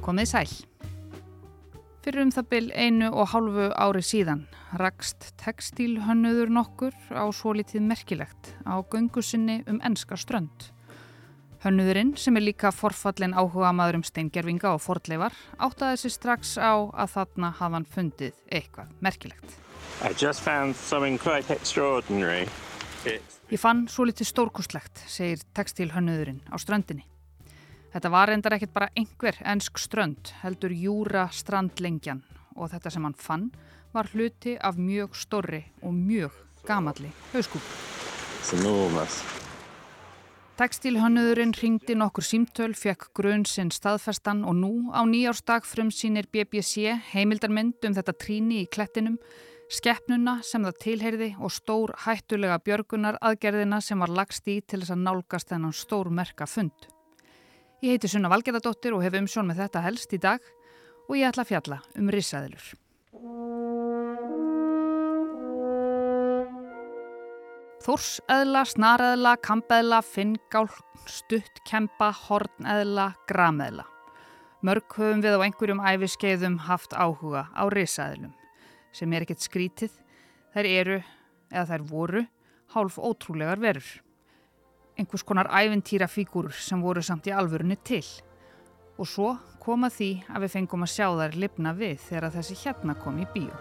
Komið sæl. Fyrir um það byl einu og hálfu ári síðan rakst textílhönnuður nokkur á svo litið merkilegt á göngusinni um enska strönd. Hönnuðurinn, sem er líka forfallin áhuga maður um steingerfinga og fordleifar, áttaði sér strax á að þarna hafa hann fundið eitthvað merkilegt. Ég fann svo litið stórkustlegt, segir textílhönnuðurinn á ströndinni. Þetta var endar ekkert bara einhver ennsk strönd, heldur Júra strandlengjan og þetta sem hann fann var hluti af mjög stórri og mjög gamalli hauskúpu. Tekstilhönnuðurinn ringdi nokkur símtöl, fekk grunn sinn staðfestan og nú á nýjársdag frum sínir BBC heimildarmynd um þetta tríni í klettinum, skeppnuna sem það tilheyrði og stór hættulega björgunar aðgerðina sem var lagst í til þess að nálgast þennan stór merka fund. Ég heiti Sunna Valgerðardóttir og hef umsjón með þetta helst í dag og ég ætla að fjalla um risaðilur. Þórseðla, snareðla, kampeðla, finngál, stuttkempa, horneðla, grameðla. Mörg höfum við á einhverjum æfiskeiðum haft áhuga á risaðilum sem er ekkert skrítið. Þær eru, eða þær voru, hálf ótrúlegar verur einhvers konar æventýra fígúrur sem voru samt í alvörunni til. Og svo koma því að við fengum að sjá þær lifna við þegar þessi hérna kom í bíu.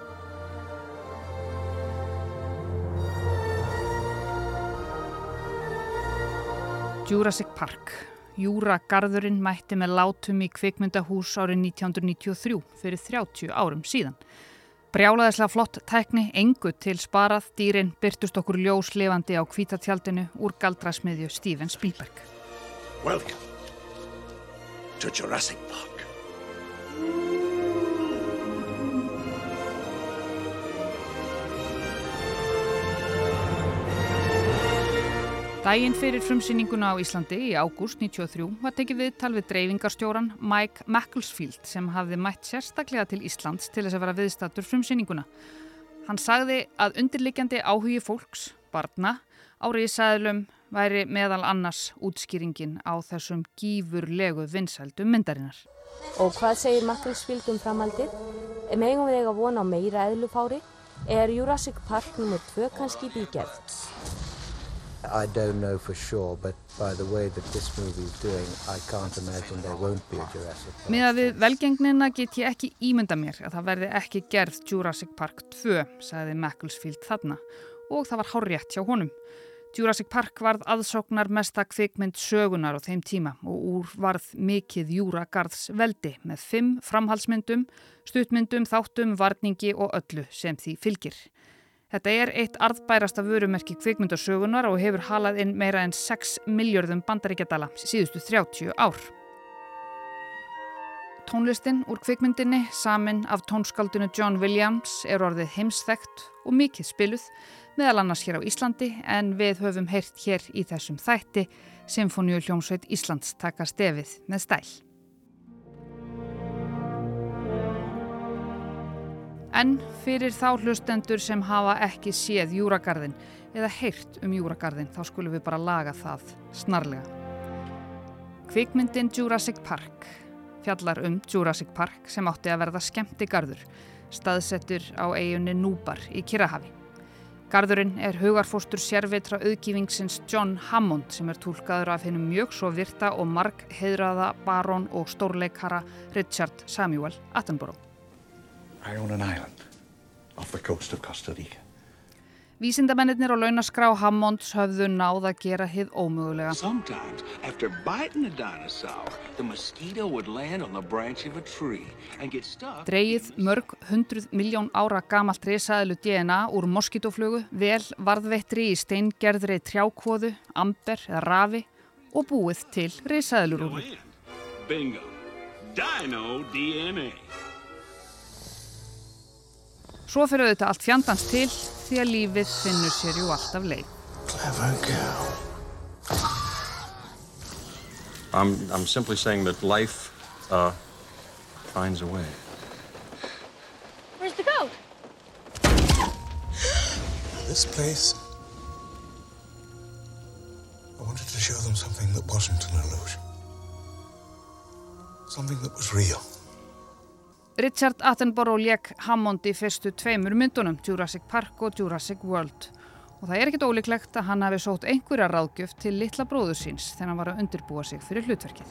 Jurassic Park. Júragarðurinn mætti með látum í kvikmyndahús árið 1993 fyrir 30 árum síðan. Brjálaðislega flott tækni, engu til sparað, dýrin byrtust okkur ljós levandi á kvítatjaldinu úr galdrasmiðju Steven Spielberg. Welcome to Jurassic Park. Dægin fyrir frumsýninguna á Íslandi í ágúst 93 var tekið viðtal við dreifingarstjóran Mike Macclesfield sem hafði mætt sérstaklega til Íslands til þess að vera viðstattur frumsýninguna. Hann sagði að undirlikjandi áhugi fólks, barna, árið í sæðlum væri meðal annars útskýringin á þessum gífurlegu vinsældu myndarinnar. Og hvað segir Macclesfield um framhaldið? Megum við eiga vona á meira eðlufári? Er Jurassic Park nr. 2 kannski bígerð? I don't know for sure, but by the way that this movie is doing, I can't imagine there won't be a Jurassic Park. Með að við velgengnina get ég ekki ímynda mér að það verði ekki gerð Jurassic Park 2, sagði Macclesfield þarna og það var hárétt hjá honum. Jurassic Park varð aðsóknar mesta kvikmynd sögunar á þeim tíma og úr varð mikið Júragarðs veldi með fimm framhalsmyndum, stuttmyndum, þáttum, varningi og öllu sem því fylgir. Þetta er eitt arðbærasta vörumerki kvikmyndasögunar og hefur halað inn meira en 6 miljörðum bandaríkjadala síðustu 30 ár. Tónlistin úr kvikmyndinni, samin af tónskaldinu John Williams, er orðið heimsþægt og mikið spiluð, meðal annars hér á Íslandi, en við höfum heyrt hér í þessum þætti Sinfoníu hljómsveit Íslands taka stefið með stæl. En fyrir þá hlustendur sem hafa ekki séð Júragarðin eða heyrt um Júragarðin þá skulum við bara laga það snarlega. Kvikmyndin Jurassic Park fjallar um Jurassic Park sem átti að verða skemmti gardur, staðsettur á eigunni Núbar í Kirahafi. Garðurinn er hugarfóstur sérvitra auðgífingsins John Hammond sem er tólkaður af hennum mjög svo virta og marg heidraða barón og stórleikara Richard Samuel Attenborough. I own an island off the coast of Costa Rica. Vísindamennir og launaskrá Hammonds höfðu náð að gera hið ómögulega. Sometimes after biting a dinosaur the mosquito would land on the branch of a tree and get stuck. Dreigið mörg hundruð miljón ára gamalt risaðilu DNA úr moskítoflugu vel varðvettri í steingerðri trjákvoðu, amber eða rafi og búið til risaðilurúru. Bingo! Dino DNA Svo fyrir auðvitað allt fjandans til því að lífið finnur sér jú alltaf leið. I'm, I'm simply saying that life uh, finds a way. Where's the goat? This place. I wanted to show them something that wasn't an illusion. Something that was real. Richard Attenborough leik Hammond í fyrstu tveimur myndunum, Jurassic Park og Jurassic World. Og það er ekkit ólíklegt að hann hafi sótt einhverja ráðgjöf til litla bróður síns þegar hann var að undirbúa sig fyrir hlutverkið.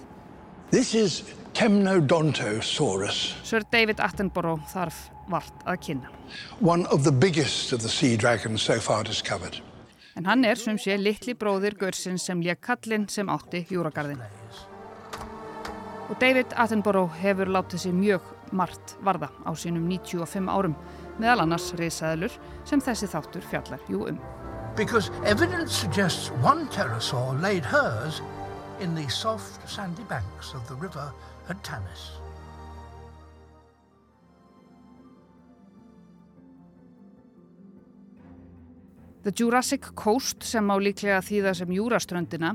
This is Temnodontosaurus. Sir David Attenborough þarf vart að kynna. One of the biggest of the sea dragons so far discovered. En hann er sem sé litli bróðir Görsins sem lék kallinn sem átti júragarðin. Og David Attenborough hefur látið sér mjög margt varða á sínum 95 árum meðal annars reysaðlur sem þessi þáttur fjallar jú um. Because evidence suggests one pterosaur laid hers in the soft sandy banks of the river at Tanis. The Jurassic Coast sem á líklega þýða sem Júraströndina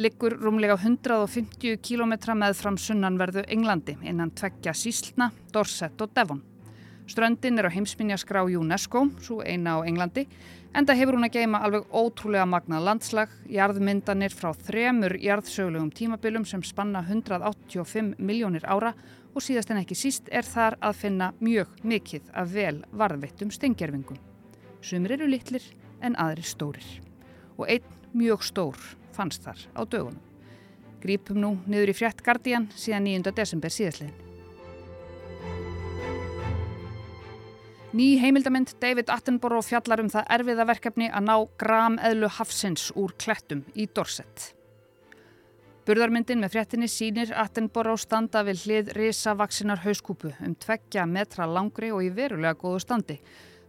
liggur rúmlega 150 km með fram sunnanverðu Englandi innan tveggja síslna, Dorset og Devon. Ströndin er á heimsminjaskrá UNESCO, svo eina á Englandi, en það hefur hún að geima alveg ótrúlega magnað landslag, jarðmyndanir frá þremur jarðsögulegum tímabilum sem spanna 185 miljónir ára og síðast en ekki síst er þar að finna mjög mikið af vel varðvittum stengjerfingum. Sumir eru litlir en aðri stórir. Og einn mjög stór fannst þar á dögunum. Grípum nú niður í frétt Guardian síðan 9. desember síðastliðin. Ný heimildamind David Attenborough fjallar um það erfiða verkefni að ná grameðlu hafsins úr klettum í Dorset. Burðarmyndin með fréttinni sínir Attenborough standa við hlið risavaksinar hauskúpu um tveggja metra langri og í verulega góðu standi.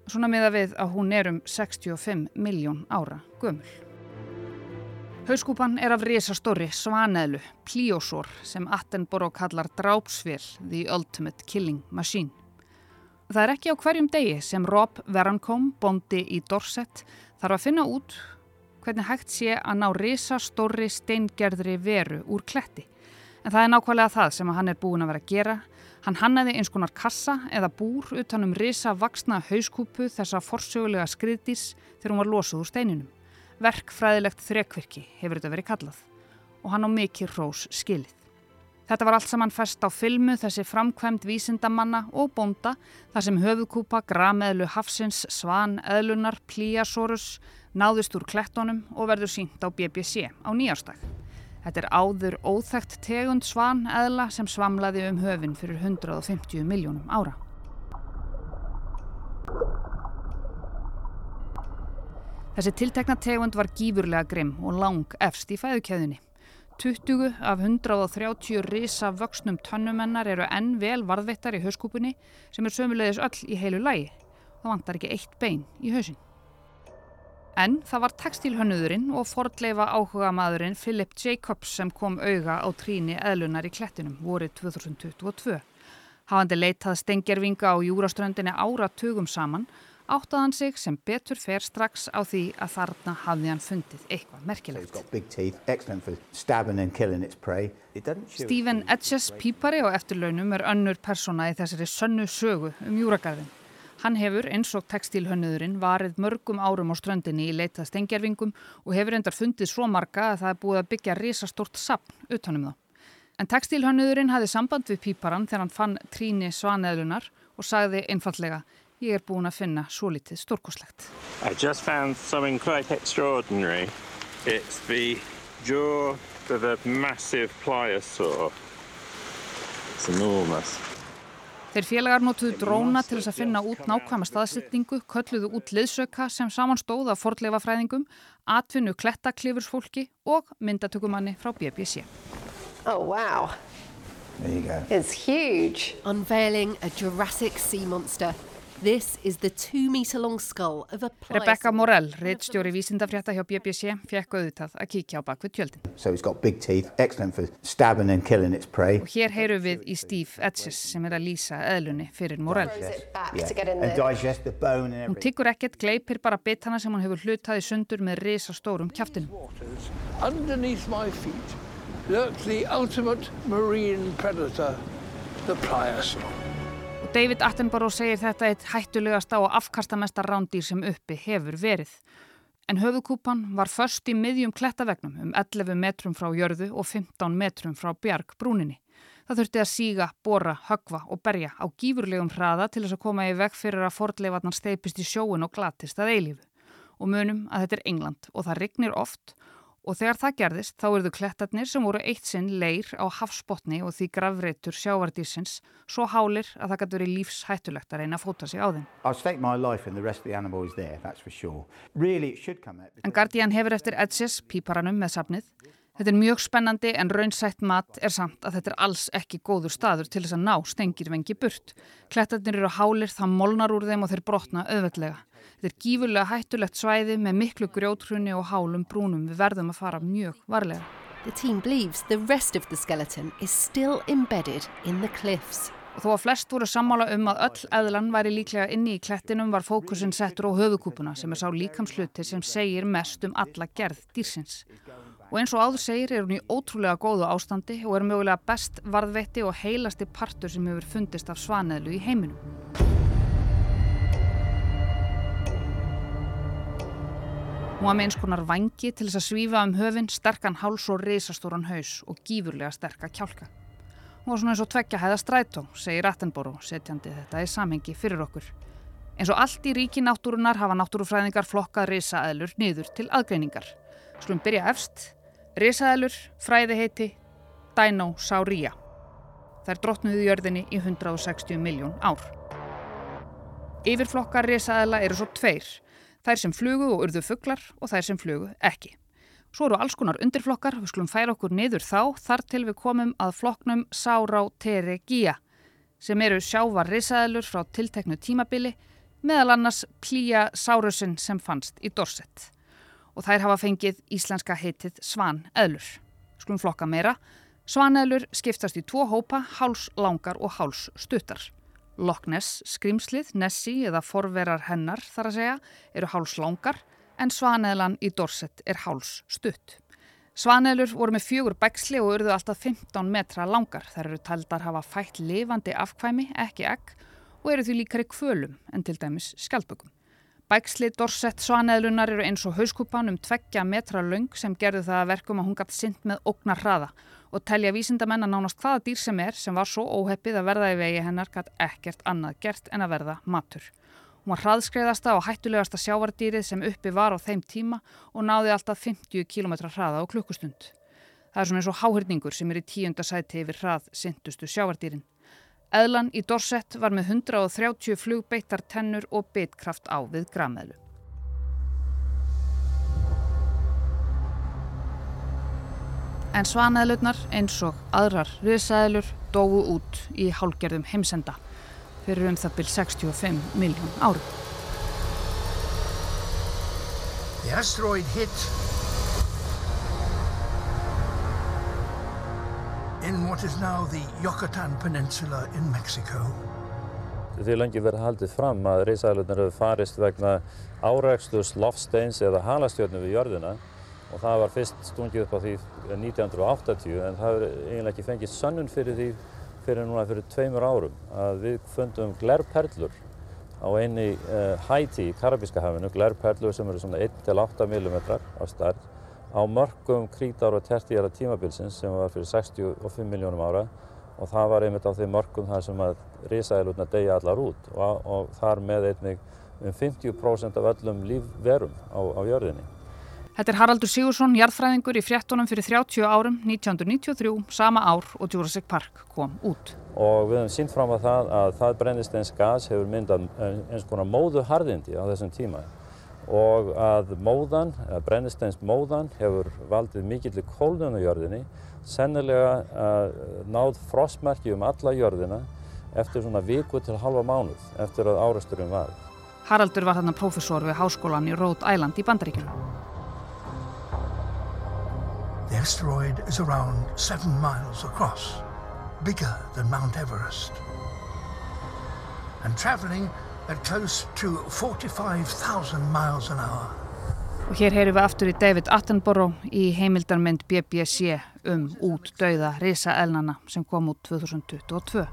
Svona miða við að hún er um 65 miljón ára gömul. Hauskúpan er af risastóri svaneðlu, plíósór, sem Attenborough kallar drápsvél, the ultimate killing machine. Það er ekki á hverjum degi sem Rob Verancombe, bondi í Dorset, þarf að finna út hvernig hægt sé að ná risastóri steingerðri veru úr kletti. En það er nákvæmlega það sem hann er búin að vera að gera. Hann hannaði eins konar kassa eða búr utanum risa vaksna hauskúpu þessa forsögulega skriðdís þegar hún var losuð úr steininum. Verkfræðilegt þrekvirki hefur þetta verið kallað og hann á mikið rós skilið. Þetta var allt saman fest á filmu þessi framkvæmt vísindamanna og bonda þar sem höfuðkúpa, grameðlu, hafsins, svan, eðlunar, plíasórus náðust úr klettónum og verður sínt á BBC á nýjárstag. Þetta er áður óþægt tegund svan eðla sem svamlaði um höfin fyrir 150 miljónum ára. Þessi tiltekna tegund var gífurlega grimm og lang efst í fæðukæðunni. 20 af 130 risa vöxnum tönnumennar eru enn vel varðveittar í hauskúpunni sem er sömulegis öll í heilu lægi. Það vantar ekki eitt bein í hausin. En það var textilhönnuðurinn og fordleifa áhuga maðurinn Philip Jacobs sem kom auga á tríni eðlunar í klettinum vorið 2022. Hafandi leitað stengjervinga á júraströndinni áratugum saman áttaðan sig sem betur fer strax á því að þarna hafði hann fundið eitthvað merkilegt. Stephen Edges pípari og eftirlaunum er önnur persóna í þessari sönnu sögu um júragarðin. Hann hefur eins og textilhönnuðurinn varið mörgum árum á ströndinni í leitað stengjarvingum og hefur endar fundið svo marga að það er búið að byggja risastort sapn utanum þá. En textilhönnuðurinn hafði samband við píparan þegar hann fann tríni svaneðlunar og sagði einfallega Ég er búin að finna svo litið stórkoslegt. I just found something quite extraordinary. It's the jaw of a massive pliosaur. It's enormous. Þeir félagar notuðu dróna til þess að finna út nákvæma staðsetningu, kölluðu út liðsöka sem saman stóða forleifafræðingum, atvinnu klettaklifurfólki og myndatökumanni frá BBC. Oh wow. There you go. It's huge. Unveiling a Jurassic sea monster. Rebecca Morell, reittstjóri vísindafrétta hjá BBC, fekk auðvitað að kíkja á bakvið tjöldin. So teeth, Og hér heyru við í Steve Etches sem er að lýsa eðlunni fyrir Morell. Yeah. Hún tyggur ekkert, gleipir bara bitana sem hún hefur hlutaði sundur með risastórum kjaftinum. Underneath my feet lurks the ultimate marine predator, the pliosaur. David Attenborough segir þetta eitt hættulegasta og afkastamesta rándýr sem uppi hefur verið. En höfukúpan var först í miðjum klettavegnum um 11 metrum frá jörðu og 15 metrum frá bjarg brúninni. Það þurfti að síga, bora, högva og berja á gífurlegum hraða til þess að koma í veg fyrir að fordleifarnar steipist í sjóun og glatist að eilífu. Og munum að þetta er England og það rignir oft og þegar það gerðist þá eruðu klettarnir sem voru eitt sinn leir á hafsbotni og því gravreitur sjávardísins svo hálir að það gæti verið lífshættulegt að reyna að fóta sig á þeim. Sure. Really en Guardian hefur eftir Edges píparanum með safnið. Þetta er mjög spennandi en raunsætt mat er samt að þetta er alls ekki góður staður til þess að ná stengir vengi burt. Klettarnir eru hálir, það molnar úr þeim og þeir brotna auðveldlega. Þetta er gífurlega hættulegt svæði með miklu grjótrunni og hálum brúnum. Við verðum að fara mjög varlega. The team believes the rest of the skeleton is still embedded in the cliffs. Og þó að flest voru sammála um að öll eðlan væri líklega inni í klettinum var fókusin settur á höfukúpuna sem er sá líkamsluti sem segir mest um alla gerð dýrsins. Og eins og áður segir er hún í ótrúlega góðu ástandi og er mögulega best varðvetti og heilasti partur sem hefur fundist af svaneðlu í heiminum. Hún var með eins konar vangi til þess að svífa um höfin, sterkan háls og reysastóran haus og gífurlega sterka kjálka. Hún var svona eins og tveggja hæða strætó, segir Attenborough, setjandi þetta í samhengi fyrir okkur. Eins og allt í ríki náttúrunar hafa náttúrufræðingar flokkað reysaðelur niður til aðgreiningar. Skulum byrja efst. Reysaðelur, fræðiheiti, Dinosauriya. Það er drottnuðu jörðinni í 160 miljón ár. Yfirflokkar reysaðela eru svo tveir þær sem flugu og urðu fugglar og þær sem flugu ekki. Svo eru alls konar undirflokkar, við skulum færa okkur niður þá, þar til við komum að flokknum Saurauteregia, sem eru sjávar risaðilur frá tilteknu tímabili, meðal annars Plía Saurusin sem fannst í Dorset. Og þær hafa fengið íslenska heitið Svaneðlur. Skulum flokka meira. Svaneðlur skiptast í tvo hópa, háls langar og háls stuttar. Loch Ness skrimslið, Nessie eða forverar hennar þar að segja, eru hálslangar en svaneðlan í Dorset er háls stutt. Svaneðlur voru með fjögur bæksli og urðu alltaf 15 metra langar. Þær eru taldar hafa fætt lifandi afkvæmi, ekki egg, og eru því líkari kvölum en til dæmis skjaldbökum. Bæksli Dorset svaneðlunar eru eins og hauskúpan um tveggja metra laung sem gerðu það að verkum að hún gætt synd með ógnar hraða og telja vísindamenn að nánast hvaða dýr sem er sem var svo óheppið að verða í vegi hennar gætt ekkert annað gert en að verða matur. Hún var hraðskreiðasta og hættulegasta sjávardýrið sem uppi var á þeim tíma og náði alltaf 50 km hraða á klukkustund. Það er svona eins og háhyrningur sem er í tíunda sæti yfir hrað sindustu sjávardýrin. Eðlan í Dorset var með 130 flugbeittar tennur og beitkraft á við grameðlu. En svaneðlurnar eins og aðrar risaðlur dógu út í hálgerðum heimsenda fyrir um það byrj 65 miljón ári. The asteroid hit in what is now the Yucatan Peninsula in Mexico. Því lengi verið haldið fram að risaðlurnar hefur farist vegna áræksturs, loftsteins eða halastjörnu við jörðina og það var fyrst stungið upp á því 1980 en það er eiginlega ekki fengið sönnun fyrir því fyrir núna fyrir tveimur árum að við fundum glerperlur á einni uh, Haiti í Karabíska hafinu, glerperlur sem eru svona 1-8 mm á stærn á mörgum krítar og tertíjara tímabilsins sem var fyrir 65 miljónum ára og það var einmitt á þeim mörgum þar sem að risaðilurna deyja allar út og, og þar með einnig um 50% af öllum lífverum á, á jörðinni. Þetta er Haraldur Sigursson, jarðfræðingur í fréttunum fyrir 30 árum, 1993, sama ár og Jurassic Park kom út. Og við hefum sínt fram að það að það brennist eins gas hefur myndað eins konar móðuharðindi á þessum tíma og að móðan, eða brennist eins móðan hefur valdið mikill í kólnunujörðinni, sennilega náð frostmerki um alla jörðina eftir svona viku til halva mánuð eftir að árasturum var. Haraldur var þarna profesor við háskólan í Rhode Island í Bandaríkjunum. The asteroid is around seven miles across, bigger than Mount Everest, and traveling at close to 45,000 miles an hour. Og hér heyrum við aftur í David Attenborough í heimildarmynd BBC um út dauða risaelnana sem kom út 2022.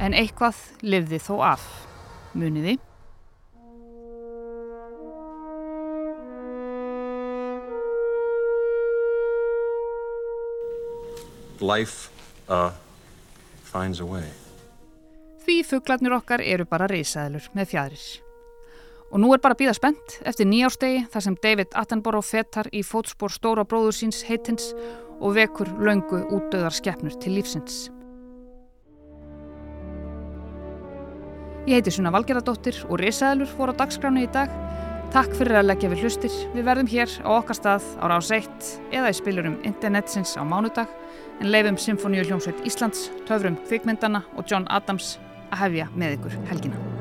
En eitthvað livði þó af, muniði. Life uh, finds a way. Því fugglarnir okkar eru bara risaðlur með fjadrir. Og nú er bara býða spennt eftir nýjárstegi þar sem David Attenborough fetar í fótspór stóra bróður síns heitins og vekur laungu útdöðar skeppnur til lífsins. Ég heiti Suna Valgeradóttir og Risaðlur fór á dagskránu í dag. Takk fyrir að leggja við hlustir. Við verðum hér á okkar stað á rás 1 eða í spilurum internetsins á mánudag en leifum Symfóníu hljómsveit Íslands, töfrum kvikmyndana og John Adams að hefja með ykkur helgina.